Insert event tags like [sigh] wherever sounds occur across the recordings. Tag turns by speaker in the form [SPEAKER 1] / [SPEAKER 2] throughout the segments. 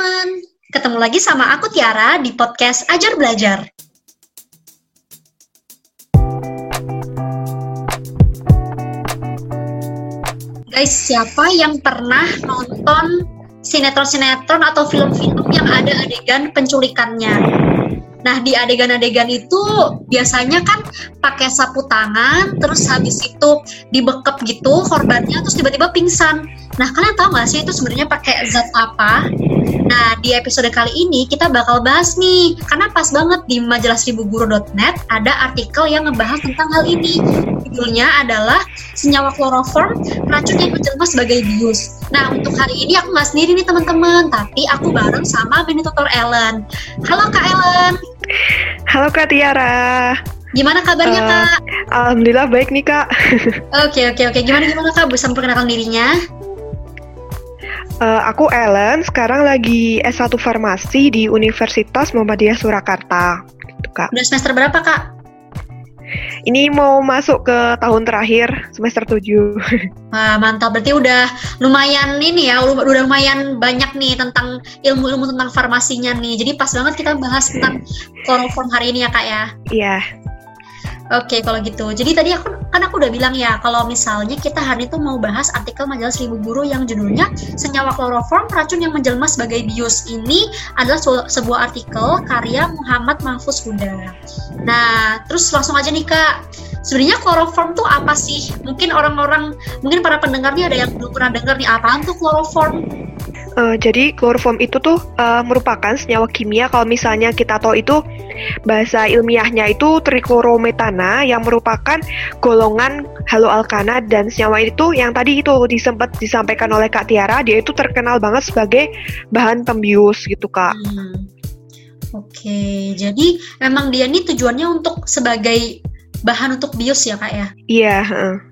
[SPEAKER 1] teman-teman, ketemu lagi sama aku Tiara di podcast Ajar Belajar. Guys, siapa yang pernah nonton sinetron-sinetron atau film-film yang ada adegan penculikannya? Nah, di adegan-adegan itu biasanya kan pakai sapu tangan, terus habis itu dibekep gitu korbannya, terus tiba-tiba pingsan. Nah, kalian tahu nggak sih itu sebenarnya pakai zat apa? Nah, di episode kali ini kita bakal bahas nih, karena pas banget di majalah seribuguru.net ada artikel yang ngebahas tentang hal ini. Judulnya adalah senyawa kloroform, racun yang menjelma sebagai bius. Nah, untuk hari ini aku nggak sendiri nih teman-teman, tapi aku bareng sama Benitutor Ellen. Halo Kak Ellen.
[SPEAKER 2] Halo Kak Tiara.
[SPEAKER 1] Gimana kabarnya uh, Kak?
[SPEAKER 2] Alhamdulillah baik nih Kak. [laughs]
[SPEAKER 1] Oke oke oke. Gimana gimana Kak? Bisa memperkenalkan dirinya?
[SPEAKER 2] Uh, aku Ellen, sekarang lagi S1 Farmasi di Universitas Muhammadiyah Surakarta.
[SPEAKER 1] Gitu, Kak. Udah semester berapa, Kak?
[SPEAKER 2] Ini mau masuk ke tahun terakhir, semester 7. [laughs]
[SPEAKER 1] Wah, mantap. Berarti udah lumayan ini ya, udah lumayan banyak nih tentang ilmu-ilmu tentang farmasinya nih. Jadi pas banget kita bahas tentang chloroform hari ini ya, Kak ya?
[SPEAKER 2] Iya.
[SPEAKER 1] Oke, kalau gitu. Jadi tadi aku kan aku udah bilang ya, kalau misalnya kita hari itu mau bahas artikel majalah Seribu Guru yang judulnya Senyawa Kloroform Racun yang Menjelma sebagai Bius. Ini adalah sebuah artikel karya Muhammad Mahfuz Huda. Nah, terus langsung aja nih Kak. Sebenarnya kloroform tuh apa sih? Mungkin orang-orang, mungkin para pendengarnya ada yang belum pernah dengar nih apaan tuh kloroform?
[SPEAKER 2] Uh, jadi kloroform itu tuh uh, merupakan senyawa kimia kalau misalnya kita tahu itu bahasa ilmiahnya itu triklorometana yang merupakan golongan haloalkana dan senyawa itu yang tadi itu disempat disampaikan oleh Kak Tiara dia itu terkenal banget sebagai bahan pembius gitu Kak. Hmm.
[SPEAKER 1] Oke, jadi memang dia ini tujuannya untuk sebagai bahan untuk bius ya Kak ya?
[SPEAKER 2] Iya. Uh.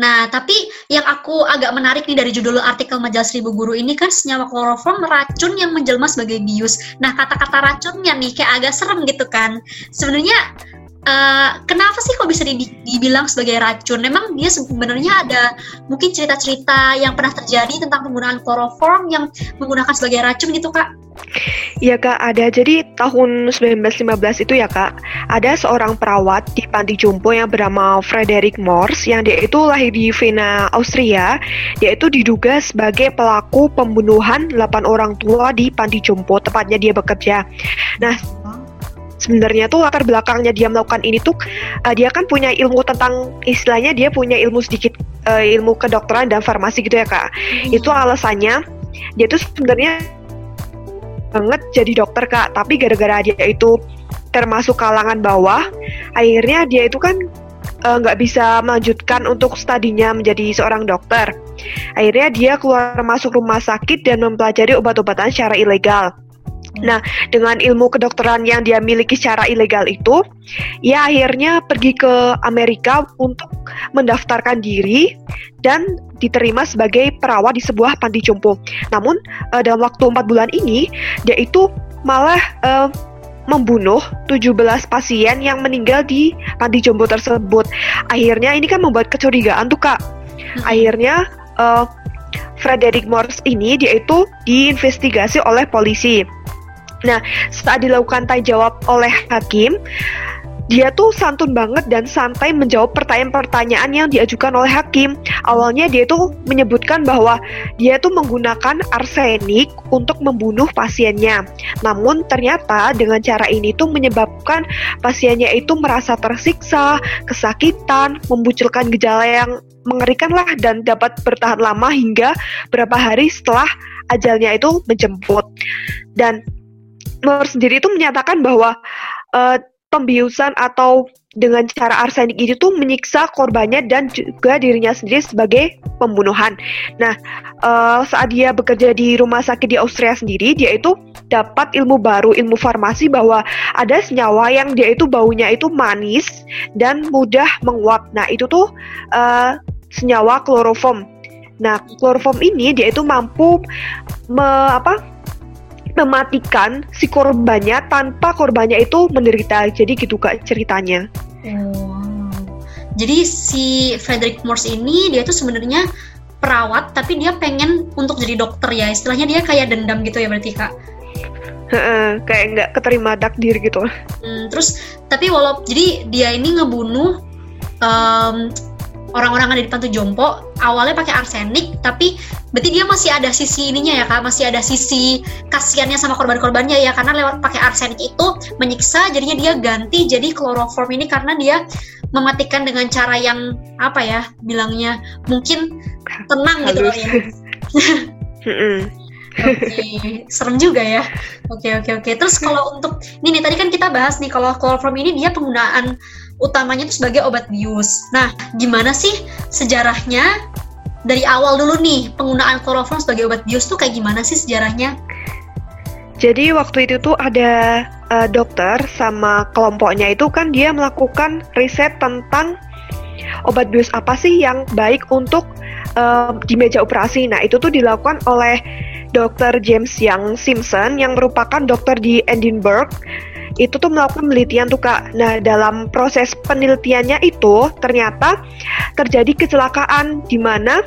[SPEAKER 1] Nah, tapi yang aku agak menarik nih dari judul artikel majalah Seribu Guru ini kan senyawa kloroform racun yang menjelma sebagai bius. Nah, kata-kata racunnya nih kayak agak serem gitu kan. Sebenarnya Uh, kenapa sih kok bisa dibilang sebagai racun? Memang dia sebenarnya ada mungkin cerita-cerita yang pernah terjadi tentang penggunaan kloroform yang menggunakan sebagai racun gitu kak?
[SPEAKER 2] Iya kak, ada. Jadi tahun 1915 itu ya kak, ada seorang perawat di panti jompo yang bernama Frederick Morse yang dia itu lahir di Vienna, Austria. Dia itu diduga sebagai pelaku pembunuhan 8 orang tua di panti jompo, tepatnya dia bekerja. Nah, sebenarnya tuh latar belakangnya dia melakukan ini tuh uh, dia kan punya ilmu tentang istilahnya dia punya ilmu sedikit uh, ilmu kedokteran dan farmasi gitu ya kak. Hmm. itu alasannya dia tuh sebenarnya banget jadi dokter kak. Tapi gara-gara dia itu termasuk kalangan bawah akhirnya dia itu kan eh, nggak uh, bisa melanjutkan untuk studinya menjadi seorang dokter. Akhirnya dia keluar masuk rumah sakit dan mempelajari obat-obatan secara ilegal Nah, dengan ilmu kedokteran yang dia miliki secara ilegal itu, ia akhirnya pergi ke Amerika untuk mendaftarkan diri dan diterima sebagai perawat di sebuah panti jompo. Namun, uh, dalam waktu empat bulan ini, dia itu malah uh, membunuh 17 pasien yang meninggal di panti jompo tersebut. Akhirnya ini kan membuat kecurigaan tuh kak. Hmm. Akhirnya uh, Frederick Morse ini dia itu diinvestigasi oleh polisi. Nah, saat dilakukan tanya jawab oleh hakim, dia tuh santun banget dan santai menjawab pertanyaan-pertanyaan yang diajukan oleh hakim. Awalnya dia tuh menyebutkan bahwa dia tuh menggunakan arsenik untuk membunuh pasiennya. Namun ternyata dengan cara ini tuh menyebabkan pasiennya itu merasa tersiksa, kesakitan, memunculkan gejala yang mengerikan lah dan dapat bertahan lama hingga beberapa hari setelah ajalnya itu menjemput. Dan Nur sendiri itu menyatakan bahwa uh, pembiusan atau dengan cara arsenik itu tuh menyiksa korbannya dan juga dirinya sendiri sebagai pembunuhan. Nah, uh, saat dia bekerja di rumah sakit di Austria sendiri, dia itu dapat ilmu baru, ilmu farmasi bahwa ada senyawa yang dia itu baunya itu manis dan mudah menguap. Nah, itu tuh uh, senyawa kloroform. Nah, kloroform ini dia itu mampu me, apa mematikan si korbannya tanpa korbannya itu menderita. Jadi gitu kak ceritanya.
[SPEAKER 1] Oh. Jadi si Frederick Morse ini dia tuh sebenarnya perawat tapi dia pengen untuk jadi dokter ya istilahnya dia kayak dendam gitu ya berarti kak
[SPEAKER 2] kayak nggak keterima takdir gitu
[SPEAKER 1] Hmm, terus tapi walau jadi dia ini ngebunuh em, orang-orang ada di Pantu Jompo awalnya pakai arsenik tapi berarti dia masih ada sisi ininya ya kak masih ada sisi kasihannya sama korban-korbannya ya karena lewat pakai arsenik itu menyiksa jadinya dia ganti jadi chloroform ini karena dia mematikan dengan cara yang apa ya bilangnya mungkin tenang gitu loh ya. [laughs] Oke, serem juga ya. Oke, oke, oke. Terus kalau untuk ini nih tadi kan kita bahas nih kalau chloroform ini dia penggunaan utamanya itu sebagai obat bius. Nah, gimana sih sejarahnya dari awal dulu nih penggunaan chloroform sebagai obat bius tuh kayak gimana sih sejarahnya?
[SPEAKER 2] Jadi waktu itu tuh ada eh, dokter sama kelompoknya itu kan dia melakukan riset tentang obat bius apa sih yang baik untuk eh, di meja operasi. Nah itu tuh dilakukan oleh dokter James Young Simpson yang merupakan dokter di Edinburgh. Itu tuh melakukan penelitian tuh kak. Nah dalam proses penelitiannya itu ternyata terjadi kecelakaan di mana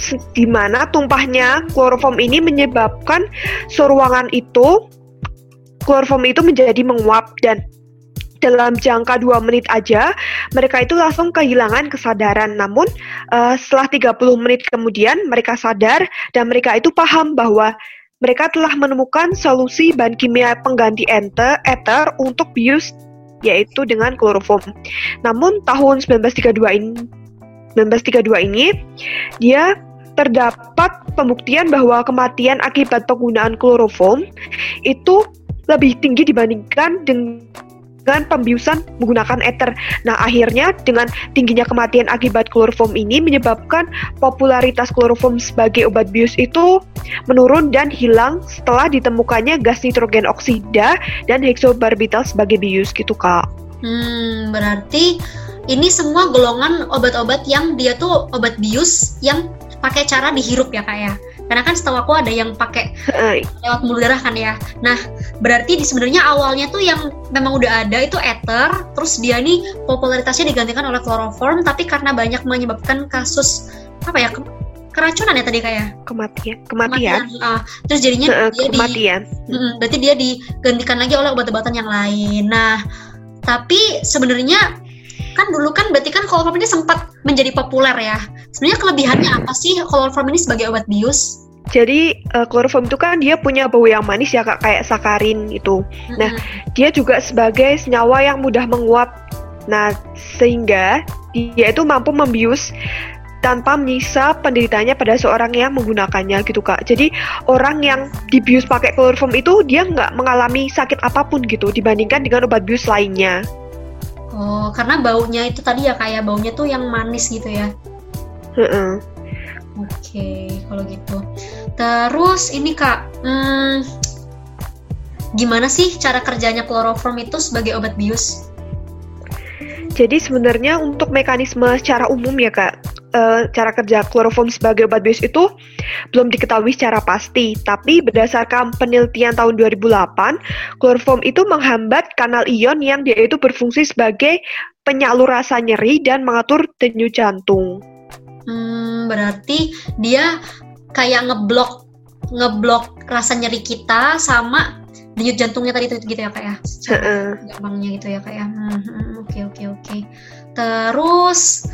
[SPEAKER 2] se- di mana tumpahnya kloroform ini menyebabkan seruangan itu kloroform itu menjadi menguap dan dalam jangka dua menit aja mereka itu langsung kehilangan kesadaran namun eh, setelah 30 menit kemudian mereka sadar dan mereka itu paham bahwa mereka telah menemukan solusi bahan kimia pengganti enter, ether untuk bius yaitu dengan kloroform. Namun tahun 1932 ini 1932 ini dia terdapat pembuktian bahwa kematian akibat penggunaan kloroform itu lebih tinggi dibandingkan dengan pembiusan menggunakan ether. Nah, akhirnya dengan tingginya kematian akibat kloroform ini menyebabkan popularitas kloroform sebagai obat bius itu menurun dan hilang setelah ditemukannya gas nitrogen oksida dan heksobarbital sebagai bius gitu, Kak.
[SPEAKER 1] Hmm, berarti ini semua golongan obat-obat yang dia tuh obat bius yang pakai cara dihirup ya kak ya. Karena kan setahu aku ada yang pakai lewat pembuluh darah kan ya. Nah, berarti di sebenarnya awalnya tuh yang memang udah ada itu ether, terus dia nih popularitasnya digantikan oleh chloroform, tapi karena banyak menyebabkan kasus apa ya ke- keracunan ya tadi kayak
[SPEAKER 2] kematian, kematian,
[SPEAKER 1] Ah, terus jadinya
[SPEAKER 2] Eh,
[SPEAKER 1] dia di
[SPEAKER 2] kematian.
[SPEAKER 1] Mm, berarti dia digantikan lagi oleh obat-obatan yang lain. Nah, tapi sebenarnya kan dulu kan berarti kan chloroform ini sempat menjadi populer ya. Sebenarnya kelebihannya apa sih chloroform ini sebagai obat bius?
[SPEAKER 2] Jadi eh, kloroform itu kan dia punya bau yang manis ya kak kayak sakarin itu. Nah. Dia juga sebagai senyawa yang mudah menguap. Nah, sehingga dia itu mampu membius tanpa menyiksa penderitanya pada seorang yang menggunakannya gitu kak. Jadi orang yang dibius pakai kloroform itu dia nggak mengalami sakit apa pun gitu dibandingkan dengan obat bius lainnya.
[SPEAKER 1] Oh, karena baunya itu tadi ya kayak baunya tuh yang manis gitu ya.
[SPEAKER 2] Heeh.
[SPEAKER 1] Oke, kalau gitu. Terus ini kak, hmm, gimana sih cara kerjanya chloroform itu sebagai obat bius?
[SPEAKER 2] Jadi sebenarnya untuk mekanisme secara umum ya kak, eh, cara kerja kloroform sebagai obat bius itu belum diketahui secara pasti. Tapi berdasarkan penelitian tahun 2008, kloroform itu menghambat kanal ion yang dia itu berfungsi sebagai penyalur rasa nyeri dan mengatur denyut jantung.
[SPEAKER 1] Hmm, berarti dia kayak ngeblok ngeblok rasa nyeri kita sama denyut jantungnya tadi itu gitu ya kak ya? Gampangnya gitu ya kak ya? Hmm, hmm, oke oke oke. Terus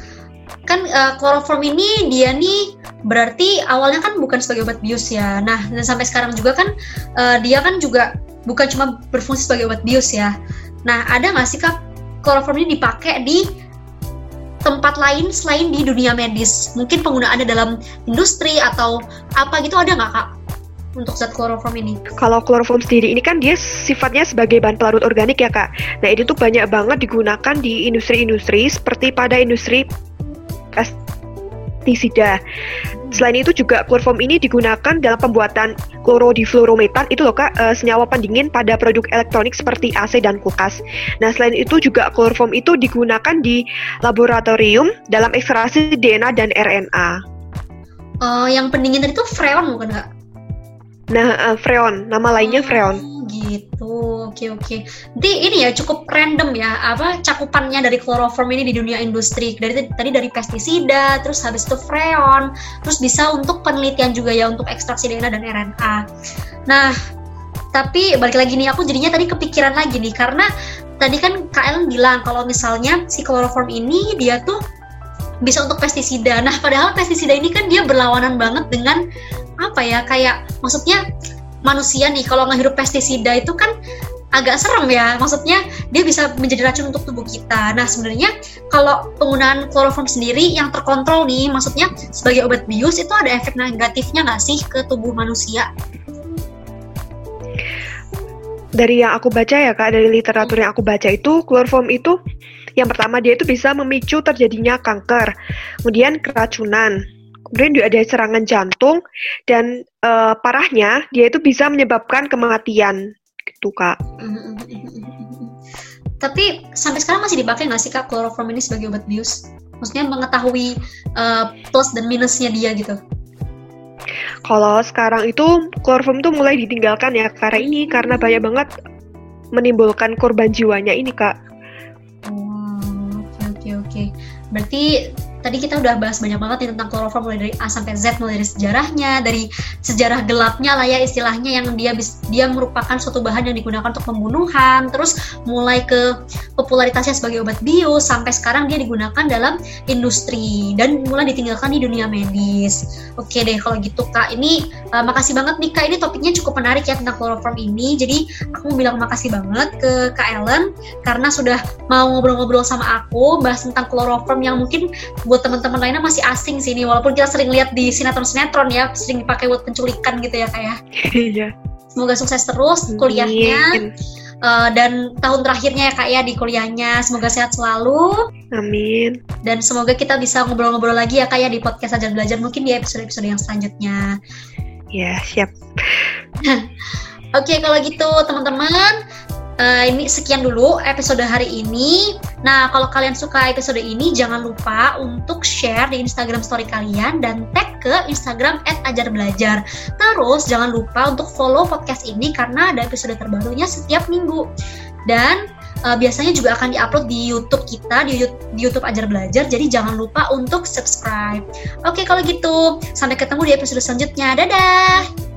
[SPEAKER 1] kan eh, chloroform ini dia nih berarti awalnya kan bukan sebagai obat bius ya. Nah dan sampai sekarang juga kan eh, dia kan juga bukan cuma berfungsi sebagai obat bius ya. Nah ada nggak sih kak chloroform ini dipakai di tempat lain selain di dunia medis mungkin penggunaannya dalam industri atau apa gitu ada nggak kak untuk zat chloroform ini
[SPEAKER 2] Kalau kloroform sendiri ini kan dia sifatnya sebagai bahan pelarut organik ya kak. Nah ini tuh banyak banget digunakan di industri-industri seperti pada industri pestisida. Selain itu juga kloroform ini digunakan dalam pembuatan klorodifluorometan itu loh kak, eh, senyawa pendingin pada produk elektronik seperti AC dan kulkas. Nah selain itu juga kloroform itu digunakan di laboratorium dalam ekstraksi DNA dan RNA.
[SPEAKER 1] Eh, yang pendingin tadi tuh freon bukan nggak
[SPEAKER 2] Nah, eh, freon, nama lainnya freon.
[SPEAKER 1] Gitu. Oke oke. Jadi ini ya cukup random ya apa cakupannya dari chloroform ini di dunia industri. Dari tadi dari pestisida, terus habis itu freon, terus bisa untuk penelitian juga ya untuk ekstraksi DNA dan RNA. Nah, tapi balik lagi nih aku jadinya tadi kepikiran lagi nih karena tadi kan Ellen bilang kalau misalnya si chloroform ini dia tuh bisa untuk pestisida. Nah, padahal pestisida ini kan dia berlawanan banget dengan apa ya? Kayak maksudnya manusia nih kalau ngehirup pestisida itu kan agak serem ya. Maksudnya dia bisa menjadi racun untuk tubuh kita. Nah, sebenarnya kalau penggunaan kloroform sendiri yang terkontrol nih, maksudnya sebagai obat bius itu ada efek negatifnya nggak sih ke tubuh manusia?
[SPEAKER 2] Dari yang aku baca ya kak, dari literatur yang aku baca itu, kloroform itu yang pertama dia itu bisa memicu terjadinya kanker, kemudian keracunan, kemudian juga ada serangan jantung dan uh, parahnya dia itu bisa menyebabkan kematian gitu kak. [laughs]
[SPEAKER 1] Tapi sampai sekarang masih dipakai nggak sih kak chloroform ini sebagai obat bius? Maksudnya mengetahui uh, plus dan minusnya dia gitu?
[SPEAKER 2] Kalau sekarang itu chloroform tuh mulai ditinggalkan ya karena ini karena banyak banget menimbulkan korban jiwanya ini kak.
[SPEAKER 1] Oh, oke oke oke. Berarti tadi kita udah bahas banyak banget nih tentang kloroform mulai dari A sampai Z mulai dari sejarahnya dari sejarah gelapnya lah ya istilahnya yang dia dia merupakan suatu bahan yang digunakan untuk pembunuhan terus mulai ke popularitasnya sebagai obat bio sampai sekarang dia digunakan dalam industri dan mulai ditinggalkan di dunia medis. Oke deh kalau gitu kak ini uh, makasih banget nih kak ini topiknya cukup menarik ya tentang kloroform ini jadi aku mau bilang makasih banget ke kak Ellen karena sudah mau ngobrol-ngobrol sama aku bahas tentang kloroform yang mungkin buat teman-teman lainnya masih asing sih ini walaupun kita sering lihat di sinetron-sinetron ya sering dipakai buat penculikan gitu ya kayak.
[SPEAKER 2] Ya. Iya.
[SPEAKER 1] Semoga sukses terus kuliahnya. Uh, dan tahun terakhirnya ya kak ya di kuliahnya semoga sehat selalu
[SPEAKER 2] amin
[SPEAKER 1] dan semoga kita bisa ngobrol-ngobrol lagi ya kak ya di podcast aja belajar mungkin di episode-episode yang selanjutnya
[SPEAKER 2] ya siap [laughs]
[SPEAKER 1] oke kalau gitu teman-teman uh, ini sekian dulu episode hari ini. Nah, kalau kalian suka episode ini, jangan lupa untuk share di Instagram story kalian dan tag ke Instagram @ajarbelajar. Terus jangan lupa untuk follow podcast ini karena ada episode terbarunya setiap minggu. Dan uh, biasanya juga akan diupload di YouTube kita di di YouTube Ajar Belajar. Jadi jangan lupa untuk subscribe. Oke, kalau gitu sampai ketemu di episode selanjutnya. Dadah.